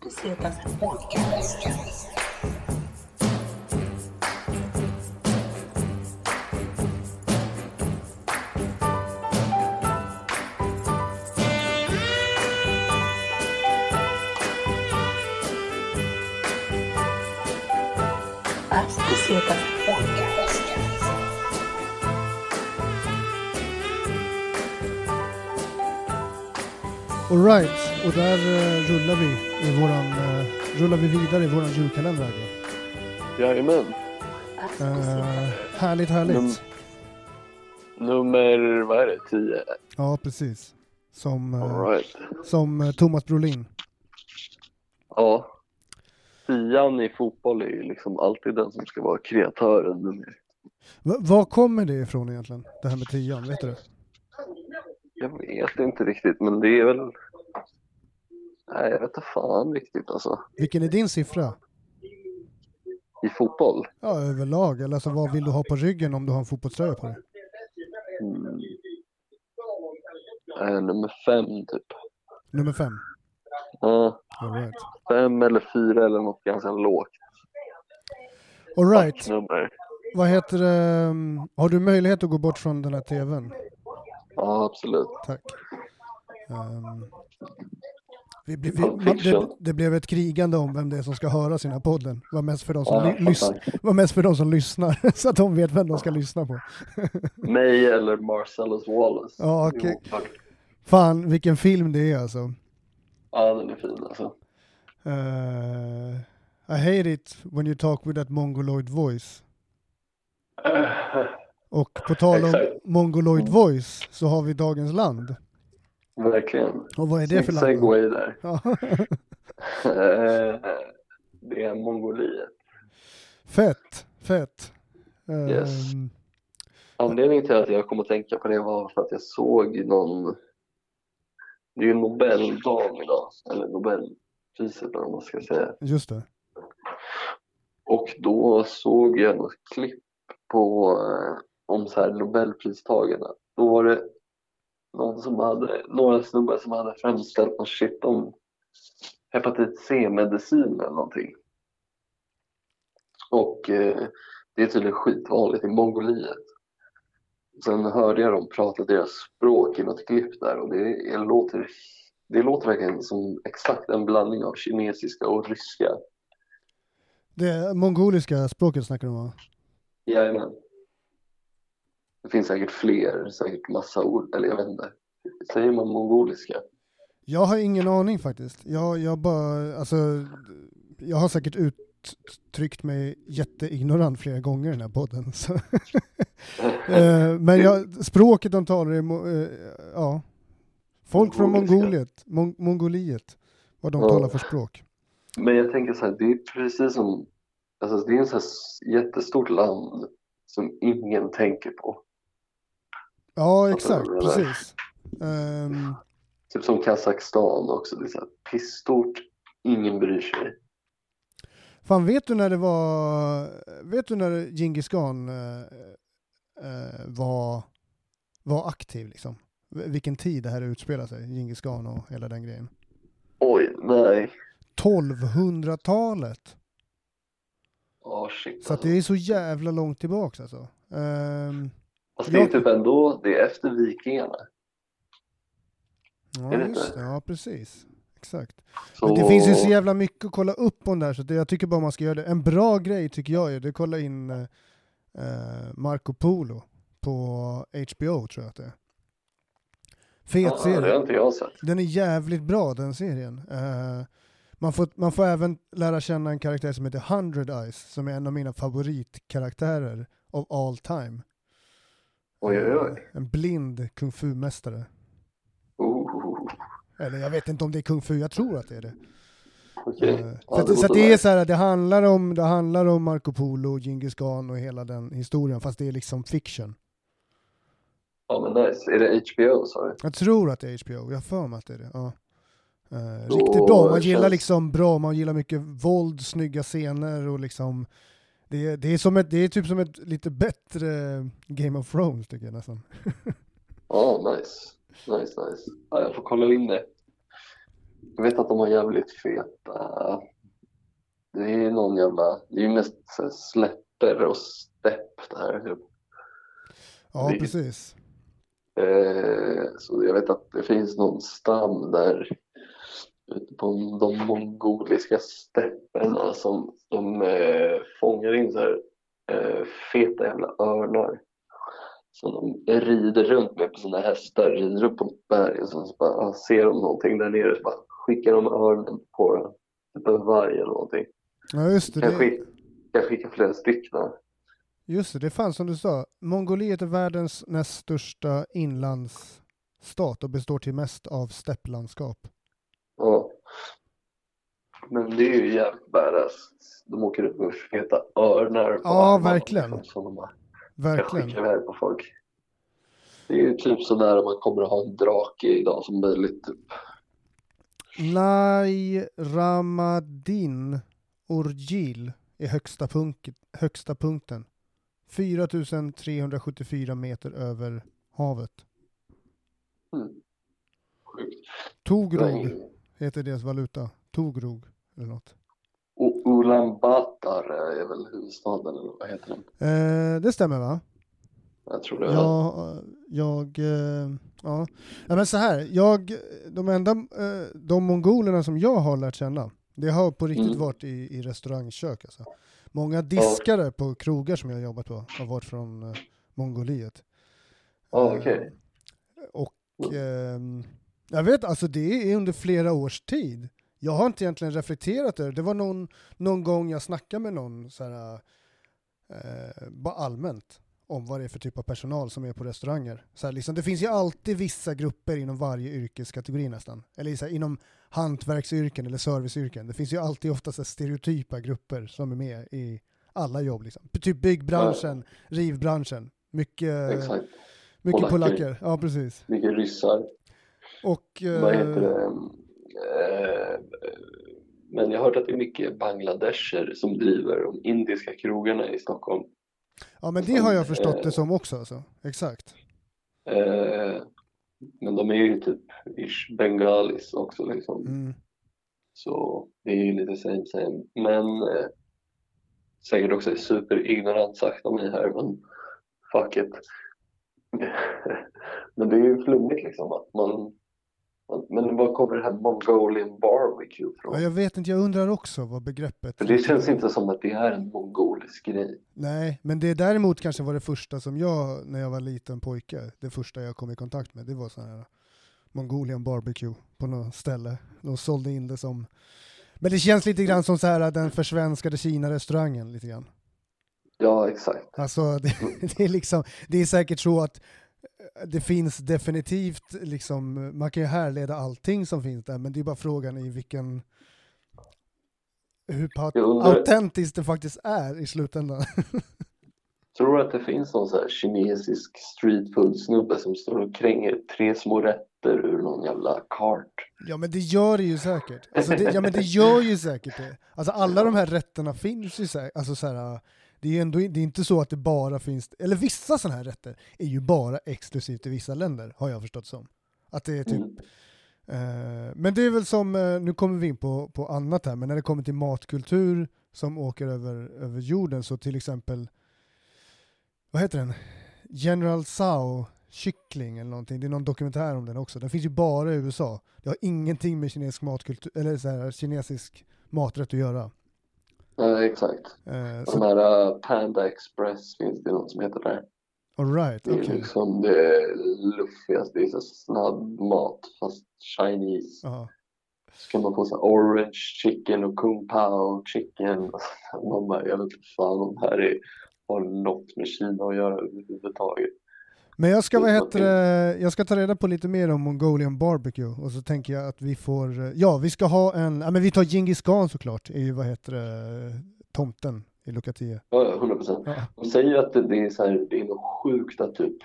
Du ser utan Alright, och där eh, rullar vi i våran, eh, rullar vi vidare i våran julkalender. Agge. Jajamän. Eh, härligt, härligt. Num- Nummer, vad är det, 10? Ja, precis. Som, eh, All right. som eh, Thomas Brolin. Ja. Tian i fotboll är ju liksom alltid den som ska vara kreatören nummer. Va, var kommer det ifrån egentligen? Det här med tian, vet du det? Jag vet inte riktigt, men det är väl... Nej, jag vet inte fan riktigt alltså. Vilken är din siffra? I fotboll? Ja, överlag. Eller alltså, vad vill du ha på ryggen om du har en fotbollströja på dig? Mm. Eh, nummer fem, typ. Nummer fem. Ja, All right. fem eller fyra eller något ganska lågt All right. nummer. Vad heter det? mm, Har du möjlighet att gå bort från den här tvn? Ja, absolut. Tack. Ehm, vi, vi, man, det, det blev ett krigande om vem det är som ska höra sina podden. Var mest för de som, Ja, lys, var mest för de som lyssnar, så att de vet vem de ska lyssna på. Mig eller Marcellus Wallace. Ja. Jo, Fan, vilken film det är alltså. Ja, den är fin alltså. Eh, I hate it when you talk with that mongoloid voice. Och på tal om Exakt. mongoloid voice så har vi dagens land. Verkligen. Och vad är det för land? segway där. Ja. Det är Mongoliet. Fett, fett. Ehm, Yes. Anledningen till att jag kom att tänka på det var för att jag såg någon... Det är ju Nobeldagen idag, eller Nobelpriset eller vad man ska säga. Just det. Och då såg jag något klipp på eh, om så här Nobelpristagarna. Då var det någon som hade, några snubbar som hade framställt något shit om hepatit C-medicin eller någonting. Och eh, det är tydligen skitvanligt i Mongoliet. Sen hörde jag dem prata deras språk i något klipp där och det, det, låter, det låter verkligen som exakt en blandning av kinesiska och ryska. Det mongoliska språket snackar du om? Jajamän. Det finns säkert fler, säkert massa ord, eller jag vet inte. Säger man mongoliska? Jag har ingen aning faktiskt. Jag, jag bara, alltså, jag har säkert uttryckt mig jätteignorant flera gånger i den här podden. Eh, Men jag, språket de talar är, eh, ja, folk från. Mongoliet, Mon- Mongoliet, vad de Ja. talar för språk. Men jag tänker så här, det är precis som, alltså det är en så här s- jättestort land som ingen tänker på. Ja, exakt, menar? precis. Ehm, Typ som Kazakstan också, det är så här pissstort, ingen bryr sig. fan, vet du när det var, vet du när Djingis khan eh, eh, var, var aktiv liksom? Vilken tid det här utspelar sig, Djingis khan och hela den grejen. Oj, nej. 1200-talet. Ja, shit Så alltså. det är så jävla långt tillbaks alltså. Ehm, Fast det är typ ändå, det är efter vikingarna. ja, Är det just det. Ja, precis. Exakt. Så... Men det finns ju så jävla mycket att kolla upp om där, så det, jag tycker bara man ska göra det. En bra grej tycker jag är det att kolla in eh, eh, Marco Polo på HBO tror jag att det är. Fet det serie. har inte jag sett. Den är jävligt bra den serien. Eh, man, får, man får även lära känna en karaktär som heter Hundred Eyes, som är en av mina favoritkaraktärer of all time. Oj, oj, oj. En blind kung fu-mästare. Oh, Eller jag vet inte om det är kung fu, jag tror att det är det. Okej. Eh, Ja, så det så låter det är så här, det handlar om, det handlar om Marco Polo, Djingis khan och hela den historien, fast det är liksom fiction. Ja, men nice. Är det HBO, sa du? Jag tror att det är HBO, jag har för mig att det är det. Ja. Då riktigt bra, man gillar känns- liksom bra, man gillar mycket våld, snygga scener och liksom det, är- det, är som ett, det är typ som ett lite bättre Game of Thrones tycker jag nästan. Ja, nice. Nice, nice. Ja, jag får kolla in det. Jag vet att de har jävligt feta... Det är någon jävla... Det är ju mest här släpper och stepp där. typ. Ja, Det- precis. Eh, så jag vet att det finns någon stam där ute på de mongoliska stäpperna som de eh, fångar in så här eh, feta jävla örnar som de rider runt med på sina hästar, rider upp på ett berg och sen så bara, ser de någonting där nere så bara skickar de örnen på den. Typ en varg eller någonting. Ja, just det. Kan det skicka, kan skicka flera stycken. just det, det fanns som du sa. Mongoliet är världens näst största inlandsstat och består till mest av stepplandskap. Ja. Men det är ju jävligt badass. De åker upp med feta örnar Ja, verkligen. Som de bara Verkligen. skicka iväg på folk. Det är ju typ sådär man kommer att ha en drake idag som möjligt. Typ. Nai Ramadin Urgil är högsta, punk, högsta punkten. 4374 meter över havet. Mm. Sjukt. Togrog heter deras valuta. Togrog eller något. Ulan Batar är väl huvudstaden eller vad heter den? Eh, det stämmer va? Jag tror det. Ja, jag, eh, ja. ja men så här, jag, de enda, eh, de mongolerna som jag har lärt känna, det har på riktigt Mm. varit i, i restaurangkök alltså. Många diskare på krogar som jag har jobbat på har varit från eh, Mongoliet. Ja, okej. Och ehm, jag vet, alltså det är under flera års tid. Jag har inte egentligen reflekterat över det. Det var någon, någon gång jag snackade med någon så här, eh, bara allmänt om vad det är för typ av personal som är på restauranger. Så här, liksom, det finns ju alltid vissa grupper inom varje yrkeskategori nästan. Eller så här, inom hantverksyrken eller serviceyrken. Det finns ju alltid ofta så här, stereotypa grupper som är med i alla jobb. Liksom. Typ byggbranschen, rivbranschen. Mycket, Exakt. mycket Polacker. polacker. Ja, precis. Mycket ryssar. Och... eh, Vad heter det? Eh, Men jag har hört att det är mycket bangladesher som driver de indiska krogarna i Stockholm. Ja, men det har jag förstått eh, det som också. Alltså. Exakt. Eh, Men de är ju typ ish bengalis också liksom. Mm. Så det är ju lite same same. Men eh, säkert också superignorant sagt av mig här, men fuck it. men det är ju flummigt liksom att man men var kommer det här Mongolian barbecue från? Ja, jag vet inte, jag undrar också vad begreppet... För det känns inte som att det är en mongolisk grej. Nej, men det däremot kanske var det första som jag, när jag var liten pojke, det första jag kom i kontakt med, det var sån här Mongolian barbecue på något ställe. De sålde in det som... Men det känns lite grann som så här den försvenskade Kina-restaurangen lite grann. Ja, exakt. Alltså det, det är liksom, det är säkert så att det finns definitivt liksom, man kan ju härleda allting som finns där, men det är bara frågan i vilken hur autentiskt det faktiskt är i slutändan. Tror du att det finns någon så här kinesisk street food snubbe som står och kränger tre små rätter ur någon jävla kart? Ja men det gör det ju säkert. Alltså det, ja men det gör ju säkert det. Alltså alla de här rätterna finns ju säkert. Alltså så här, det är ju ändå det är inte så att det bara finns, eller vissa sådana här rätter är ju bara exklusivt i vissa länder, har jag förstått som. Att det är typ Mm. Eh, men det är väl som, eh, nu kommer vi in på, på annat här, men när det kommer till matkultur som åker över, över jorden så till exempel, vad heter den? General Tso kyckling eller någonting, det är någon dokumentär om den också. Den finns ju bara i USA. Det har ingenting med kinesisk matkultur, eller så här, kinesisk maträtt att göra. Ja, exakt. De så, här uh, Panda Express finns det något som heter där. all right, Det är liksom det luffigaste, det är så snabb mat fast Chinese. Ja. Så kan man få så orange chicken och kung pao chicken. Man bara, jag vet inte fan om det här är, har något med Kina att göra överhuvudtaget. Men jag ska, vad heter jag ska ta reda på lite mer om Mongolian barbecue och så tänker jag att vi får, ja vi ska ha en, ja men vi tar Genghis khan såklart, är ju vad heter det, tomten i Luka 10. Ja, ja, 100 procent. Ja. De säger att det, är så här, det är något sjukt att typ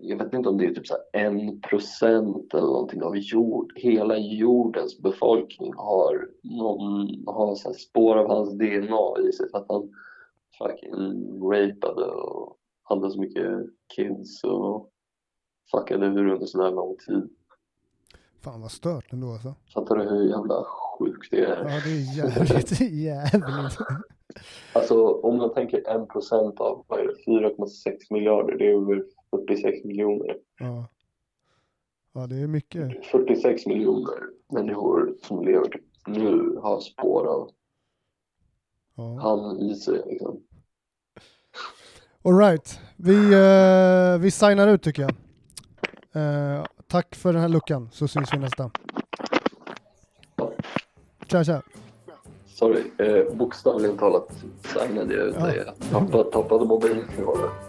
jag vet inte om det är typ så här en procent eller någonting av jord, hela jordens befolkning har någon, har så spår av hans DNA i sig för att han fucking rapade och hade så mycket kids och fuckade ur under så där lång tid. Fan vad stört ändå alltså. Fattar du hur jävla sjukt det är? Ja, det är jävligt, jävligt. Alltså om man tänker en procent av vad är det, 4,6 miljarder, det är över 46 miljoner. Ja. ja, det är mycket. 46 miljoner människor som lever nu har spår av Ja. han i sig. Liksom. Alright, vi, uh, vi signar ut tycker jag. Eh, tack för den här luckan så syns vi nästa. Tja tja. Sorry, eh, bokstavligen talat signade jag ut Ja. dig. Jag tappade, tappade mobilen.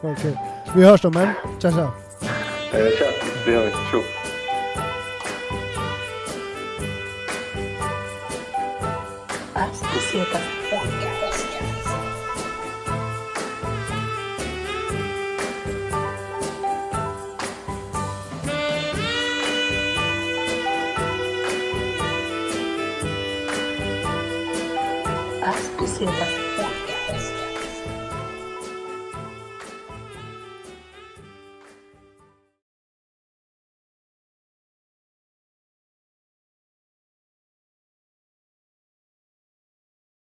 Okej. Vi hörs då men. Tja tja. Eh, tja, vi hörs. Tjo. As Bucetas possível.